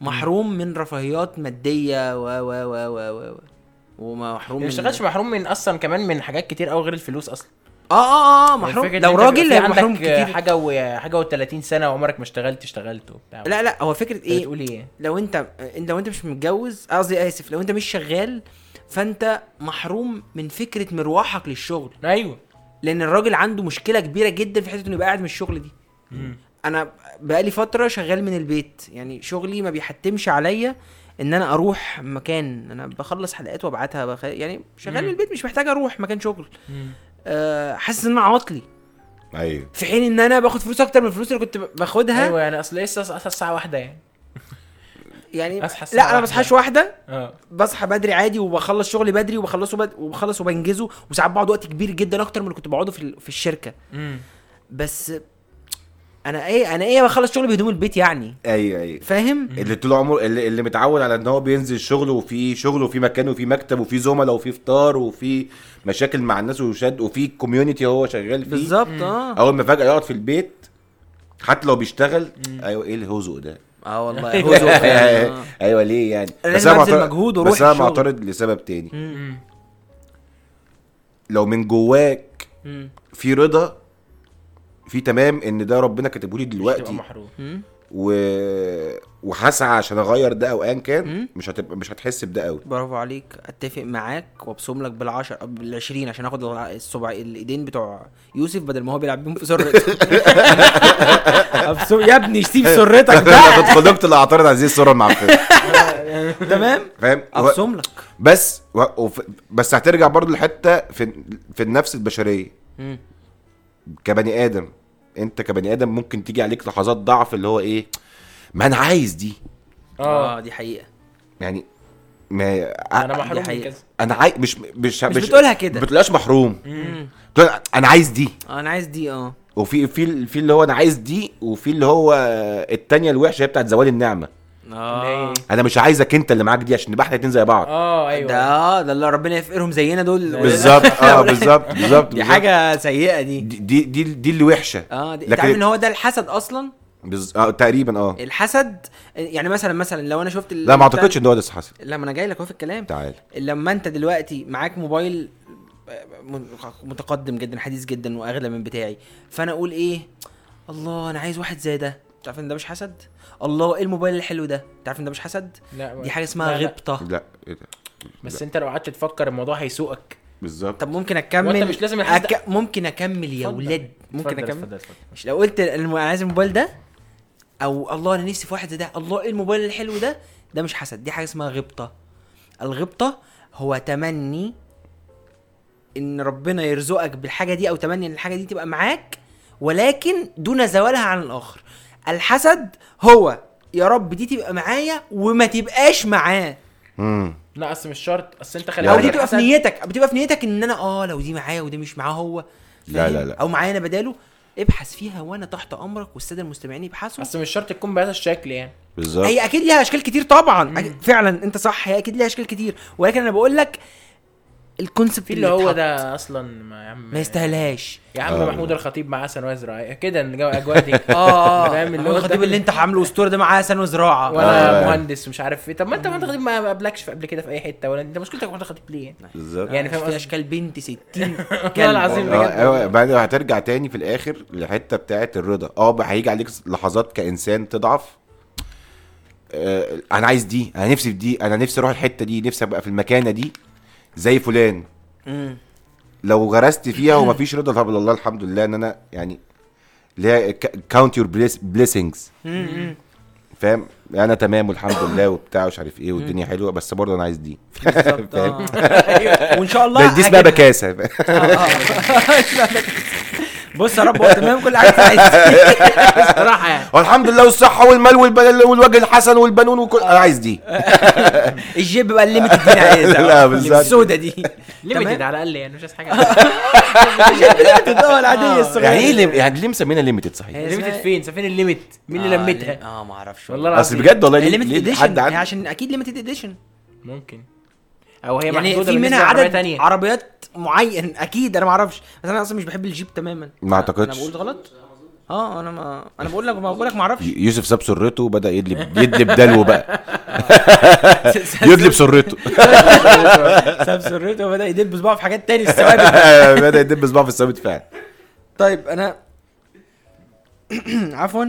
محروم من رفاهيات مادية و و و و و ومحروم ما من اشتغلش محروم من أصلا كمان من حاجات كتير قوي غير الفلوس أصلا. آه آه آه يعني محروم. لو راجل في هيبقى محروم عندك كتير. حاجة و حاجة و30 سنة وعمرك ما اشتغلت اشتغلت وبتاع. لا لا هو فكرة إيه؟ بتقول إيه؟ لو أنت لو أنت مش متجوز قصدي آسف لو أنت مش شغال فانت محروم من فكرة مروحك للشغل. أيوه. لأن الراجل عنده مشكلة كبيرة جدا في حتة إنه يبقى قاعد من الشغل دي. أنا بقالي فترة شغال من البيت. يعني شغلي ما بيحتمش عليا إن أنا أروح مكان. أنا بخلص حلقات وأبعتها. بخ... يعني شغال من مم. البيت مش محتاج أروح مكان شغل. مم. أه حاسس إن أنا عاطلي. أيوه. في حين إن أنا باخد فلوس أكتر من الفلوس اللي كنت باخدها. أيوه يعني أصل لسه الساعة واحدة يعني. يعني لا أنا ما واحدة. بصحاش واحدة. آه. بصحى بدري عادي وبخلص شغلي بدري وبخلصه بد... وبخلص وبنجزه. وساعات بقعد وقت كبير جدا أكتر من اللي كنت بقعده في ال... في الشركة. امم بس أنا إيه أنا إيه بخلص شغلي بهدوم البيت يعني. أيوه أيوه. فاهم؟ اللي طول عمره اللي, اللي متعود على إن هو بينزل شغله وفي شغل وفي مكان وفي مكتب وفي زملاء وفي فطار وفي مشاكل مع الناس وشد وفي كوميونتي هو شغال فيه. بالظبط آه. أول ما فجأة يقعد في البيت حتى لو بيشتغل أيوه إيه الهزق ده؟ آه والله أيوة. هو ذوق آه. أيوه ليه يعني أنا أبذل معترض- مجهود بس أنا. معترض لسبب تاني مم. لو من جواك مم. في رضا في تمام إن ده ربنا كاتبه لي دلوقتي محروم. و... وهسعى عشان أغير ده أو ايا كان. مش هتبقى مش هتحس بده قوي برافو عليك. أتفق معاك وأبصم لك بالعشر بالعشرين عشان آخد الصبع الإيدين بتوع يوسف بدل ما هو بيلعب بيهم في سرته أبصم يا ابني سيب سرتك بقى. كنت قلت اللي أعترض على هذه الصورة المعفنه تمام؟ فاهم. أبصم لك. بس و... وف... بس هترجع برضو لحتة في في النفس البشرية. كبني آدم. انت كبني آدم ممكن تيجي عليك لحظات ضعف اللي هو إيه ما أنا عايز دي. آه. آه دي حقيقة. يعني ما أنا محروم من. كذا. أنا عايز مش مش مش بتقولها كده. ما بتقولهاش محروم. مم. بتقول أنا عايز دي. آه، أنا عايز دي آه. وفي في في اللي هو أنا عايز دي وفي اللي هو التانية الوحشة هي بتاعت زوال النعمة. آه. أنا مش عايزك أنت اللي معاك دي عشان نبقى إحنا الاتنين زي بعض. آه أيوه ده آه ده اللي ربنا يفقرهم زينا دول. بالظبط آه بالظبط بالظبط دي. حاجة سيئة دي. دي دي دي, اللي وحشة. آه دي أنت لكن- عارف إن هو ده الحسد أصلا؟ بز... آه تقريبا آه. الحسد يعني مثلا مثلا لو أنا شفت ال- لا ما أعتقدش إن هو ده حصل لا ما أنا جاي لك أهو في الكلام. تعال. لما أنت دلوقتي معاك موبايل متقدم جدا حديث جدا وأغلى من بتاعي فأنا أقول إيه؟ الله أنا عايز واحد زي ده. تعرف إن ده مش حسد؟ الله إيه الموبايل الحلو ده؟ تعرف إن ده مش حسد؟ لا دي حاجة اسمها لا، لا. غبطة. لا إيه ده؟ بس أنت لو قعدت تفكر الموضوع هيسوقك. بالظبط. طب ممكن أكمل؟ وانت مش لازم الحسد أك... ممكن أكمل يا اتفضل. ولاد. ممكن اتفضل، أكمل؟ اتفضل، اتفضل. مش لو قلت الم- أنا عايز الموبايل ده أو الله أنا نفسي في واحد زي ده. الله إيه الموبايل الحلو ده؟ ده مش حسد دي حاجة اسمها غبطة. الغبطة هو تمني إن ربنا يرزقك بالحاجة دي أو تمني إن الحاجة دي تبقى معاك ولكن دون زوالها عن الآخر. الحسد هو. يا رب دي تبقى معايا وما تبقاش معاه. امم لا أصل مش شرط. أصل أنت خلي أو دي بالك تبقى في نيتك. بتبقى في نيتك إن أنا آه لو دي معايا ودي مش معاه هو. لا،؟ لا، لا. أو معايا أنا بداله. ابحث فيها وأنا تحت أمرك والسادة المستمعين يبحثوا. أصل مش شرط تكون بهذا الشكل يعني. بالظبط. هي أكيد ليها أشكال كتير طبعا. أك- فعلا أنت صح هي أكيد ليها أشكال كتير. ولكن أنا بقول لك الكونسبت اللي هو ده أصلا ما يا عم ما يستاهلهاش. يا عم آه. محمود الخطيب مع حسن وزرع كده الجو- الاجواء دي. آه آه فاهم اللي هو الخطيب اللي أنت عامله أسطورة ده معاه سنه وزراعه وأنا آه. مهندس مش عارف إيه. طب ما أنت ما انت خطيب ما قابلكش قبل كده في أي حتة ولا أنت مشكلتك محمود الخطيب ليه؟ بالظبط. يعني فاهم في؟ أشكال بنت 60 والله العظيم آه بجد أيوه بعدين هترجع تاني في الآخر للحته بتاعت الرضا. آه هيجي عليك لحظات كإنسان تضعف. آه أنا عايز دي أنا نفسي في دي أنا نفسي أروح الحتة دي نفسي أبقى في المكانة دي. زي فلان. مم. لو غرست فيها ومفيش رضا طب الله الحمد لله إن أنا يعني اللي هي count your blessings. فاهم؟ أنا تمام والحمد لله وبتاع ومش عارف إيه والدنيا حلوة بس برضه أنا عايز دي. فاهم؟ آه. وإن شاء الله دي اسمها بكاسة. آه، آه. بص يا رب هو تمام كل حاجة عايز صراحة يعني. والحمد لله والصحة والمال والوجه الحسن والبنون وكل أنا عايز دي. الجيب بقى ال limited دي أنا عايزها لا، بالظبط. السودا دي. limited على الأقل يعني مش عايز حاجة. ال limited آه العادية الصغيره يعني إيه ليه- يعني ليه مسمينها limited صحيح؟ هي limited اسمها- فين؟ فين ال limit. مين اللي لمتها آه ما أعرفش والله. أصل بجد والله ليه edition عشان أكيد limited edition ممكن. أو هي يعني محدودة في منها عدد عربيات معين أكيد أنا ما أعرفش. بس أنا أصلا مش بحب الجيب تماما. ما أعتقدش. أنا بقول غلط؟ آه أنا ما أنا بقول لك ما بقول لك ما أعرفش. يوسف ساب سرته وبدأ يدلب يدلب دلو بقى. يدلب سرته. ساب سرته وبدأ يدب بصباعه في حاجات تاني الثوابت بدأ يدب صباعه في الثابت فعلا. طيب أنا عفوا.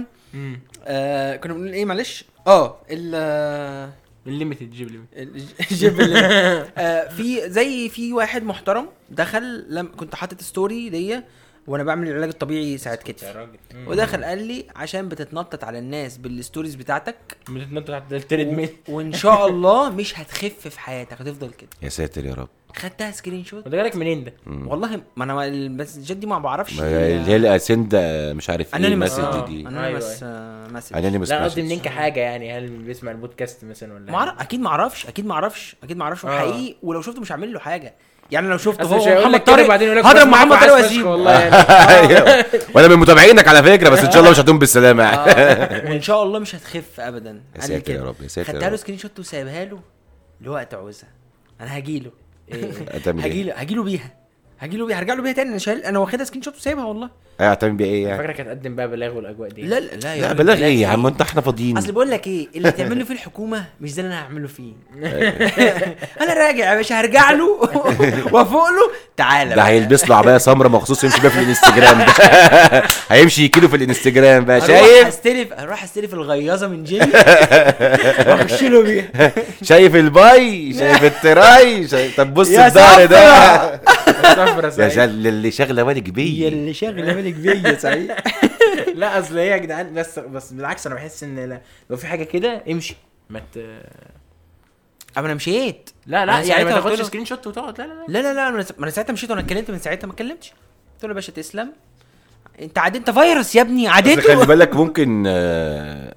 آه كنا بنقول إيه؟ معلش. آه ال الليميتد جيب ليميت الج- الجيب اللي آه في زي في واحد محترم دخل لم كنت حاطط ستوري ليا. وأنا بعمل العلاج الطبيعي ساعه يا كتفي. ودخل قال لي عشان بتتنطط على الناس بال stories بتاعتك بتتنطط تحت ال treadmill وان شاء الله مش هتخف في حياتك هتفضل كده. يا ساتر يا رب. خدتها screenshot. وده جالك منين ده؟ والله ما أنا المسجات دي ما بعرفش ما هي اللي هي ال send مش عارف إيه ال message. دي anonymous message anonymous لا قصدي منين كحاجه يعني هل بيسمع البودكاست مثلا ولا ما أعرف أكيد ما أعرفش أكيد ما أعرفش أكيد ما أعرفش. آه. حقيقي ولو شفته مش هعمل له حاجة. يعني لو شفته مش هو محمد طارق بعدين يقول لك هضرب محمد طارق وأسيبه. والله يعني. وأنا من متابعينك على فكرة بس إن شاء الله مش هتقوم بالسلامة. يعني آه، وإن شاء الله مش هتخف ابدا. يا ساتر يا. رب، يا ساتر يا خدتها له. screenshot وسايبها له لوقت عوزها أنا هجي له هتعمل هجي إيه؟ له هجي له بيها. هجي له بيها هرجع له بيها تاني. أنا شايل أنا واخدها screenshot وسايبها والله. إيه هتعمل بيها إيه يعني؟ فاكرك هتقدم بقى بلاغ والأجواء دي. لا لا لا يا لا بلاغ إيه يا عم؟ انت إحنا فاضيين. أصل بقول لك إيه اللي تعمله فيه الحكومة مش ده اللي أنا هعمله فيه. أنا راجع يا باشا هرجع له وأفوق له. تعالى ده. هيلبس له عباية سمراء مخصوص يمشي بيها في الانستجرام ده. هيمشي يكيله في الانستجرام بقى هروح شايف؟ أستلف هروح أستلف الغياظة من جيمي واخش له بيها. شايف ال bi؟ شايف ال tri؟ شايف... طب بص الظهر ده. صفرة يا سعيد. شل اللي شاغله بالك هي بيه اللي شاغله بالك بيا صحيح. لا أصل هي يا جدعان بس بس بالعكس أنا بحس إن لا لو في حاجة كده امشي. ما ت... أما أنا مشيت. لا لا يعني ما تاخدش screenshot وتقعد. لا لا لا. لا لا لا ما أنا ساعتها مشيت وأنا اتكلمت من ساعتها ما اتكلمتش. قلت له يا باشا تسلم. أنت عديت أنت فيروس يا ابني بس خلي عديته بالك ممكن آه،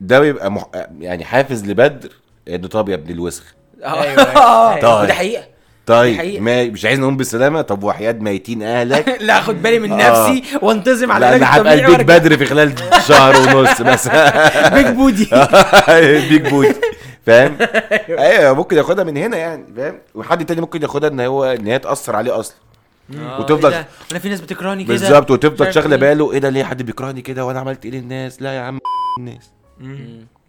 ده بيبقى مح... يعني حافز لبدر إنه طب يا ابن الوسخ. آه. أيوة، أيوة. طيب. ده حقيقة. طيب. ما مش عايز نقوم بالسلامه طب وحياة ميتين أهلك لا اخد بالي من آه. نفسي وانتظم على العلاج أنا هبقى الطبيعي ال big وأرجع. بدر في خلال شهر ونص بس big body big body فاهم أيوه ممكن ياخدها من هنا يعني فاهم وحد تاني ممكن ياخدها إن هو إن هي تأثر عليه أصلا آه، وتفضل- إيه؟ أنا في ناس بتكرهني كده بالظبط وتفضل شاغله. باله إيه ده ليه حد بيكرهني كده وأنا عملت إيه للناس لا يا عم الناس.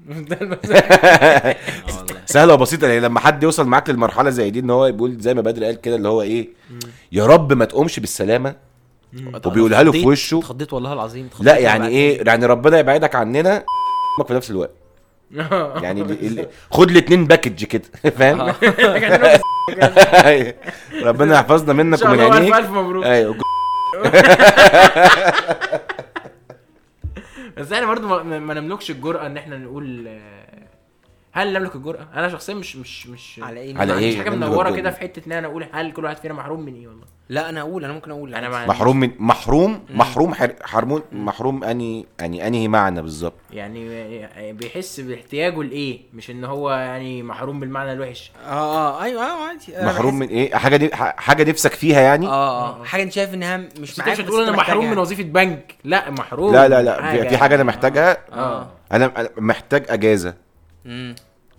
سهلة وبسيطة يعني لما حد يوصل معاك للمرحلة زي دي إن هو بيقول زي ما بدر قال كده اللي هو إيه يا رب ما تقومش بالسلامة وبيقولها له في وشه. اتخضيت والله العظيم اتخضيت لا يعني إيه يعني ربنا يبعدك عننا في نفس الوقت. يعني ال- ال- خد الاتنين باكج كده فاهم؟ ربنا يحفظنا إن منك شاء ومن عينيك. ألف مبروك. أيوه. بس إحنا برضو ما, ما نملكش الجرأة ان إحنا نقول هل نملك الجرأة؟ أنا شخصيا مش مش مش على إيه على عنديش إيه؟ حاجة منورة. كده في حتة إن أنا أقول هل كل واحد فينا محروم من إيه والله لا أنا أقول أنا ممكن أقول أنا ما محروم من محروم محروم حر- حرمون محروم اني يعني أنهي معنى بالظبط. يعني بيحس باحتياجه لإيه؟ مش إن هو يعني محروم بالمعنى الوحش. آه آه أيوه آه عادي. محروم من إيه؟ حاجة دي ح- حاجة نفسك فيها يعني؟ آه آه حاجة أنت شايف إنها مش معاك مش تقول أنا محروم. من وظيفة بنك. لا محروم لا لا لا في- في حاجة أنا محتاجها. آه. أنا أنا محتاج أجازة. مم.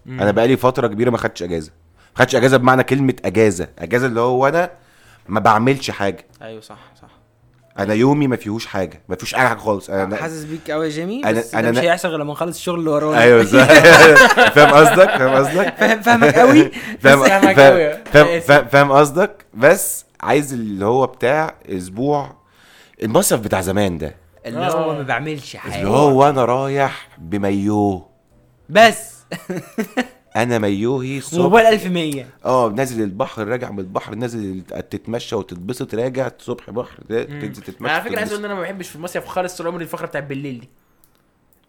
أنا بقالي فترة كبيرة ما خدتش أجازة. ما خدتش أجازة بمعنى كلمة أجازة. أجازة اللي هو أنا ما بعملش حاجة. أيوه صح صح. أنا يومي ما فيهوش حاجة ما فيهوش أي حاجة خالص. أنا حاسس بيك قوي يا جيمي أنا- بس أنا- ده مش هيحصل غير لما نخلص الشغل اللي ورانا. أيوه. فاهم قصدك؟ فاهم قصدك؟ فاهم فاهمك قوي فاهم فاهمك فاهم- أوي. فاهم قصدك؟ بس عايز اللي هو بتاع أسبوع المصيف بتاع زمان ده. اللي هو ما بعملش حاجة. اللي هو أنا رايح بمايوه بس. أنا مايوهي الصبح موبايل 1100 آه نازل البحر راجع من البحر نازل تتمشى وتتبسط راجع الصبح بحر تنزل تتمشى على فكرة عايز. أقول إن أنا ما بحبش في المصيف خالص طول عمري الفقرة بتاعت بالليل دي.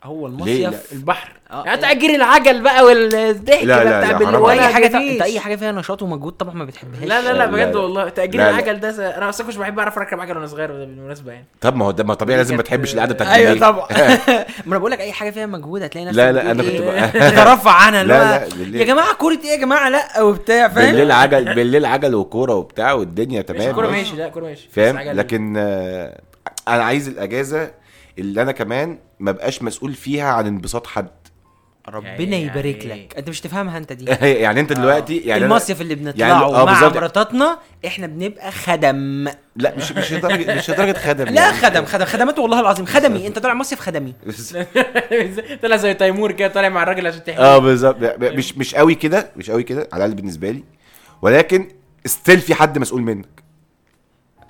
هو؟ المصيف البحر آه. يعني تأجري العجل بقى والضحك لا، لا، لا، بتاع. ولا أي حاجة. انت أي حاجة فيها نشاط ومجهود طبعا ما بتحبهاش لا لا لا لا، بجد لا. والله لا، لا. العجل ده س- أنا أصلا كنتش بحب أعرف أركب عجل وأنا صغير بالمناسبة يعني طب ما هو ده ما طبيعي لازم ما تحبش القعدة بتاعت أيوه. طبعا ما أنا بقول لك أي حاجة فيها مجهود هتلاقي نفسك لا، لا، أنا كنت إيه، تترفع عنها اللي لا، هو لا،. يا جماعة كوره إيه يا جماعة لا وبتاع فاهم بالليل عجل بالليل عجل وكورة وبتاع والدنيا تمام كورة ماشي لا كورة ماشي فاهم لكن آه، أنا عايز الأجازة اللي أنا كمان ما بقاش مسؤول فيها عن انبساط حد. ربنا يعني- يبارك يعني- لك. أنت مش تفهمها أنت دي. يعني أنت دلوقتي يعني المصيف اللي يعني بنطلعه آه، مع. مراتاتنا إحنا بنبقى خدم. لا مش مش لدرجه مش لدرجة خدم لا يعني. خدم خدم. خدمات والله العظيم. خدمي. أنت طالع مصيف خدمي. طلع زي تيمور كده طالع مع الراجل عشان تحميه. آه بالظبط. ب- مش مش قوي كده مش قوي كده على الأقل بالنسبة لي. ولكن still في حد مسؤول منك.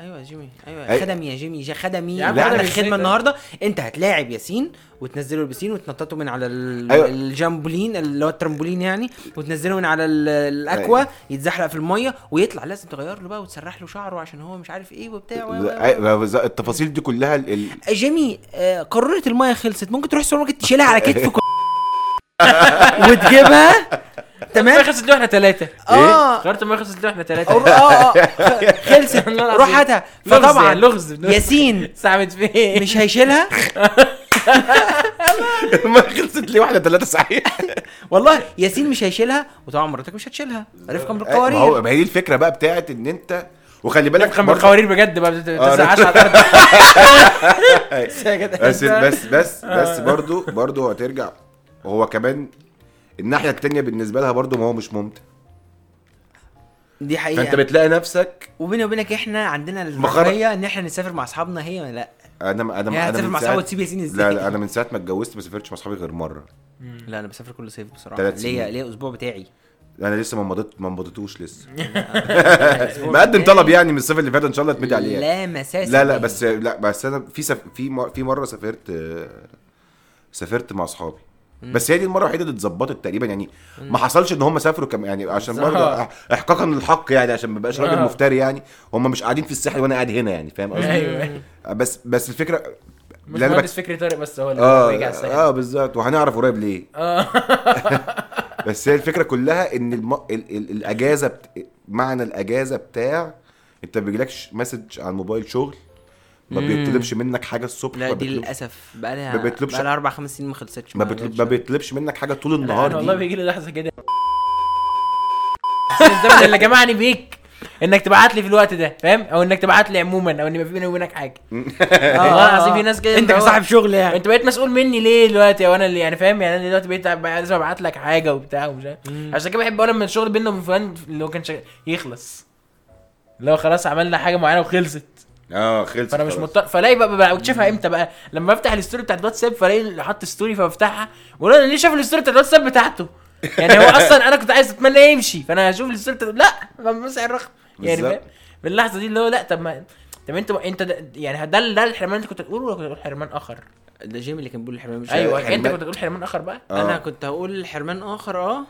أيوه يا جيمي أيوه أي- خدمي يا جيمي جا خدمي يا عم لا خدمي عندك إزاي خدمه طيب؟ النهارده أنت هتلاعب ياسين وتنزله البسين وتنططه من على ال- أيوة. الجامبولين اللي هو الترامبولين يعني وتنزله من على ال- ال aqua أيوة. يتزحلق في المية ويطلع لازم تغير له بقى وتسرح له شعره عشان هو مش عارف إيه وبتاع و- بالظبط. التفاصيل دي كلها ال- جيمي آه، قارورة المايه خلصت ممكن تروح السوبر ماركت تشيلها على كتفك وتجيبها تمام؟ خلصت له إحنا ثلاثة آه. قررت ما خلصت له إحنا ثلاثة آه آه خلصت والله العظيم. روح هاتها. لغز فطبعا يعني، لغز. ياسين ساعدت فيه مش هيشيلها؟ ما خلصت لي واحدة ثلاثة صحيح. والله ياسين مش هيشيلها وطبعا مراتك مش هتشيلها. رفقا ما هو بالقوارير ما هي دي الفكرة بقى بتاعت إن انت وخلي بالك كان برضه- بالقوارير بجد بقى آه، تسعاش على الأرض بس بس بس بس برضو برضو هترجع. هو كمان الناحية التانية بالنسبة لها برضو ما هو مش ممتع. دي حقيقة. فأنت بتلاقي نفسك وبيني وبينك إحنا عندنا. الرفاهيه إن إحنا نسافر مع أصحابنا هي ولا لأ؟ أنا أنا هي أنا من مع اصحابها وتسيب ياسين إزاي لا لا أنا من ساعة ما اتجوزت ما سافرتش مع أصحابي غير مرة. لا أنا بسافر كل صيف بصراحة. ليا ليا أسبوع بتاعي. أنا لسه ما مضيت ما مضيتوش لسه. مقدم طلب يعني من الصيف اللي فات إن شاء الله اتمدي عليه. يعني. لا مساس لا لا بس لا بس أنا في سف... في م... في مرة سافرت سافرت مع أصحابي. بس هي دي المرة الوحيدة اللي اتظبطت تقريبا. يعني ما حصلش إن هم سافروا كم يعني عشان برضه احقاقا للحق يعني عشان ما بقاش راجل آه. مفتري يعني. هم مش قاعدين في الساحل وأنا قاعد هنا يعني فاهم قصدي؟ أيوه. بس بس الفكرة مش مهندس بك... فكري طارق بس هو اللي بيجي على الساحل. آه بالظبط. وهنعرف قريب ليه. آه. بس هي الفكرة كلها إن الم... ال... ال... الأجازة بت... معنى الأجازة بتاع أنت ما بيجيلكش مسج على الموبايل شغل؟ ما مم. بيطلبش منك حاجة الصبح لا ما دي بيطلب- للأسف بقى لها ما بيطلبش- بقى لها أربع خمس سنين ما خلصتش. ما, بيطلب... ما بيطلبش منك حاجة طول النهار. أنا والله بيجي لي لحظة كده. الزمن اللي جمعني بيك إنك تبعت لي في الوقت ده فاهم؟ أو إنك تبعت لي عموما أو إن يبقى في بيني وبينك حاجة. والله العظيم في ناس كده أنت كصاحب شغل يعني. أنت بقيت مسؤول مني ليه دلوقتي؟ أو أنا اللي يعني فاهم؟ يعني أنا دلوقتي بقيت لازم ابعت لك حاجة وبتاع ومش عارف. عشان كده بحب أقول لما الشغل بيننا وبين فلان اللي هو كان شغال يخلص. اللي هو خلاص عملنا حاجة معينة وخلصت. آه خلص فأنا مش. مضطر فلاقي بقى, بكتشفها إمتى بقى لما بفتح ال story بتاعت الواتساب فلاقي اللي حط story فبفتحها بقول أنا ليه شايف ال story بتاعت الواتساب بتاعته يعني هو أصلا أنا كنت عايز أتمنى يمشي فأنا هشوف ال story بتاعت لأ بمسح الرقم يعني بالظبط. فاهم من اللحظه دي اللي هو لأ طب ما طب انت أنت ده يعني ده ده الحرمان اللي أنت كنت تقوله ولا كنت تقول حرمان آخر؟ ده جيمي اللي كان بيقول الحرمان مش أيوه حرمان. أنت كنت تقول حرمان آخر بقى؟ آه. أنا كنت هقول حرمان آخر آه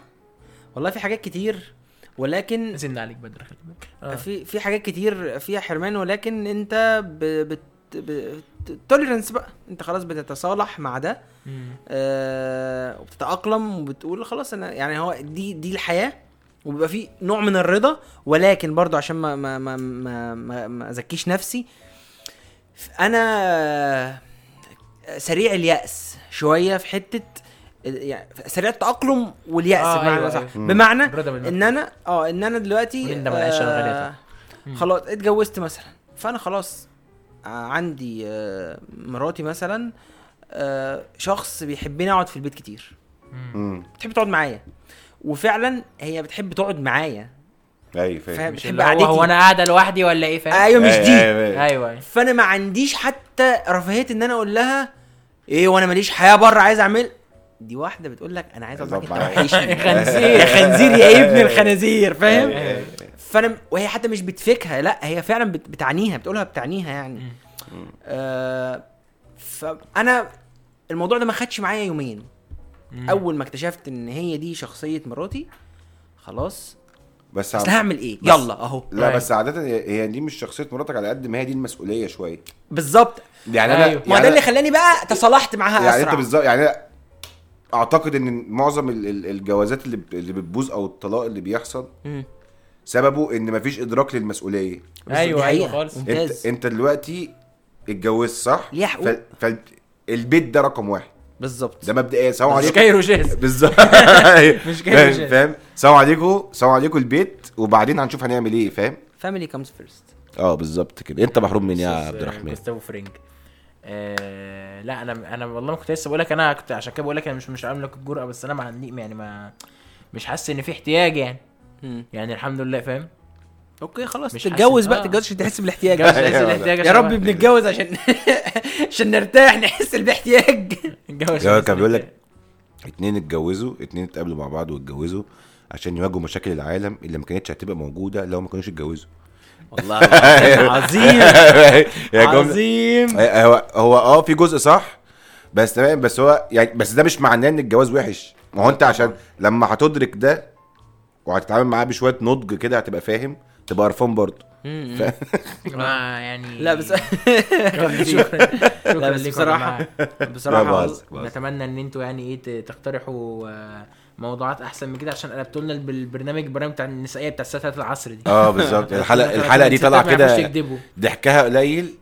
والله في حاجات كتير ولكن زن عليك بدر خلي بالك آه. في في حاجات كتير فيها حرمان ولكن انت ب... بت... توليرنس بقى انت خلاص بتتصالح مع ده. آه وبتتأقلم وبتقول خلاص أنا يعني هو دي دي الحياة وبيبقى في نوع من الرضا ولكن برضو عشان ما ما ما ما, ما, ما أزكيش نفسي أنا سريع اليأس شوية في حتة يعني سريع التأقلم واليأس آه، بمعنى أيوة، صح. أيوة. بمعنى. إن أنا آه إن أنا دلوقتي آه خلاص اتجوزت مثلا. فأنا خلاص آه عندي آه مراتي مثلا آه شخص بيحبني أقعد في البيت كتير. بتحب تقعد معايا. وفعلا هي بتحب تقعد معايا. أيوه فاهم. بتحب اللي هو قعدتي. هو أنا قاعدة لوحدي ولا إيه؟ فاهم؟ أيوه مش دي. أيوة. أيوه أيوه. فأنا ما عنديش حتى رفاهية إن أنا أقول لها إيه وأنا ماليش حياة بره عايز أعمل دي واحدة بتقول لك أنا عايز. أنت وحشني خنزير. يا خنزير يا ابن الخنازير فاهم أيوة. فأنا وهي حتى مش بتفكها لا هي فعلا بت- بتعنيها بتقولها بتعنيها يعني آه فانا الموضوع ده ما خدش معايا يومين. أول ما اكتشفت إن هي دي شخصية مراتي خلاص بس عم- هعمل إيه بس- يلا أهو لا أيوة. بس عادة هي دي مش شخصية مراتك على قد ما هي دي المسؤولية شوية بالظبط يعني أنا أيوة. ما يعني ده اللي أنا- خلاني بقى تصالحت معاها يعني أسرع انت بالظبط يعني أنا اعتقد ان معظم ال- ال- الجوازات اللي ب- اللي بتبوظ أو الطلاق اللي بيحصل مم. سببه ان مفيش ادراك للمسؤوليه. أيوة حقيقة. خالص. انت انت دلوقتي اتجوزت صح؟ ليه حقوق. فالبيت ده رقم واحد. بالظبط. ده مبدئيا. سلام مش عليكم. Cairo Gas. بالظبط. مش كده، فاهم؟ مش سلام عليكم. سلام عليكم البيت وبعدين هنشوف هنعمل إيه فاهم؟ family comes first آه بالظبط كده. انت محروم من إيه يا عبد الرحمن؟ جوستافو آه لا أنا أنا والله ما كنت لسه بقول لك أنا كنت عشان كده بقول لك أنا مش مش عامل لك الجرأة بس أنا ما عندي يعني ما مش حاسس إن في احتياج يعني. يعني الحمد لله فاهم؟ أوكي خلاص مش تتجوز بقى آه. تتجوز عشان تحس بالاحتياج. يا رب بنتجوز عشان عشان نرتاح نحس بالاحتياج. عشان كان بيقول لك. اتنين اتجوزوا اتنين اتقابلوا مع بعض واتجوزوا عشان يواجهوا مشاكل العالم اللي ما كانتش هتبقى موجودة لو ما كانوش اتجوزوا. والله العظيم عظيم عظيم. هو هو آه في جزء صح بس تمام بس هو يعني بس ده مش معناه إن الجواز وحش. ما هو أنت عشان لما هتدرك ده وهتتعامل معاه بشوية نضج كده هتبقى فاهم تبقى قرفان برضه. ما يعني لا بس شكرا شكرا لا بس بصراحة بهزر. نتمنى إن أنتوا يعني إيه تقترحوا آه، موضوعات أحسن من كده عشان قلبتوا لنا الب- البرنامج البرنامج بتاع النسائية بتاع الساعة 3 العصر دي. آه بالظبط. الحلقة الحلقة دي طالعة كده. ضحكها قليل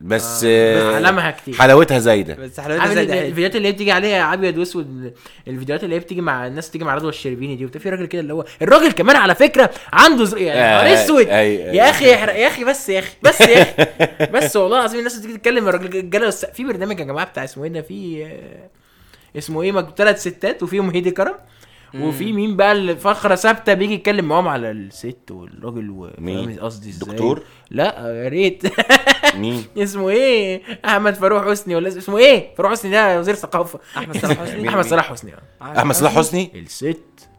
بس آه، علامها كتير. حلاوتها زايدة. بس حلاوتها عامل زي ال- ده الفيديوهات اللي هي بتيجي عليها أبيض وأسود الفيديوهات اللي هي بتيجي مع الناس تيجي مع رضوى الشربيني دي وبتاع في راجل كده اللي هو الراجل كمان على فكرة عنده زر... يعني آه، نهار أسود. يا أخي يا أخي بس يا أخي بس يا أخي. بس والله العظيم الناس بتيجي تتكلم الراجل في برنامج يا جماعة بتاع اسمه إيه ده؟ في آه، اسمه إيه ثلاث ستات وفيهم هيدي كرم. وفي مين بقى الفقره ثابتة بيجي يتكلم معاهم على الست والراجل و مين؟ فاهم قصدي إزاي؟ دكتور؟ لا يا ريت. مين؟ اسمه إيه؟ أحمد فاروق حسني ولا اسمه إيه؟ فاروق حسني ده وزير ثقافة. أحمد صلاح حسني. أحمد صلاح حسني. آه أحمد صلاح حسني. الست.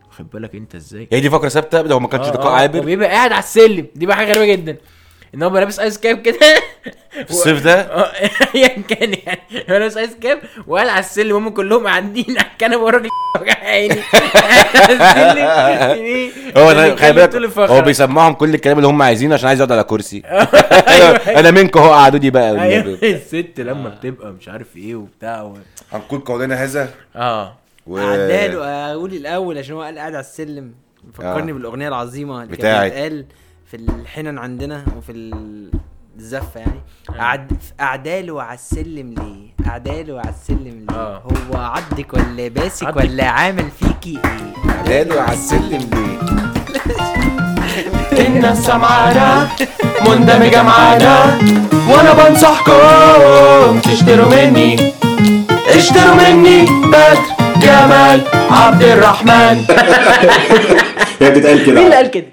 خد بالك انت إزاي؟ هي دي فقرة ثابتة؟ ده هو ما كانش آه، لقاء آه، عابر؟ وبيبقى قاعد على السلم. دي بقى حاجة غريبة جدا. ان هو بقى لابس ice cap كده. في الصيف ده آه ايا كان يعني هو لابس ice cap وقاعد على السلم هم كلهم قاعدين على الكنبه والراجل وجع عيني على السلم. يعني هو اللي ده خلي بالك. هو بيسمعهم كل الكلام اللي هم عايزينه عشان عايز يقعد على كرسي أيوة. أنا منكم أهو قعدوا دي بقى أيوه الست لما بتبقى مش عارف إيه وبتاع. هنقول قولنا هذا آه و... عداله أقول الأول عشان هو قال قاعد على السلم فكرني آه. بالأغنية العظيمة اللي. كانت بتتقال في الحنن عندنا وفي الزفه يعني. قعد اعداله على السلم ليه؟ اعداله على السلم ليه؟ آه. هو عضك ولا باسك عضك. ولا عامل فيكي إيه؟ عداله على السلم ليه؟ الناس سمعانا مندمجة معانا وأنا بنصحكم تشتروا مني. اشتروا مني بدر جمال عبد الرحمن. هي بتتقال كده. مين اللي قال كده؟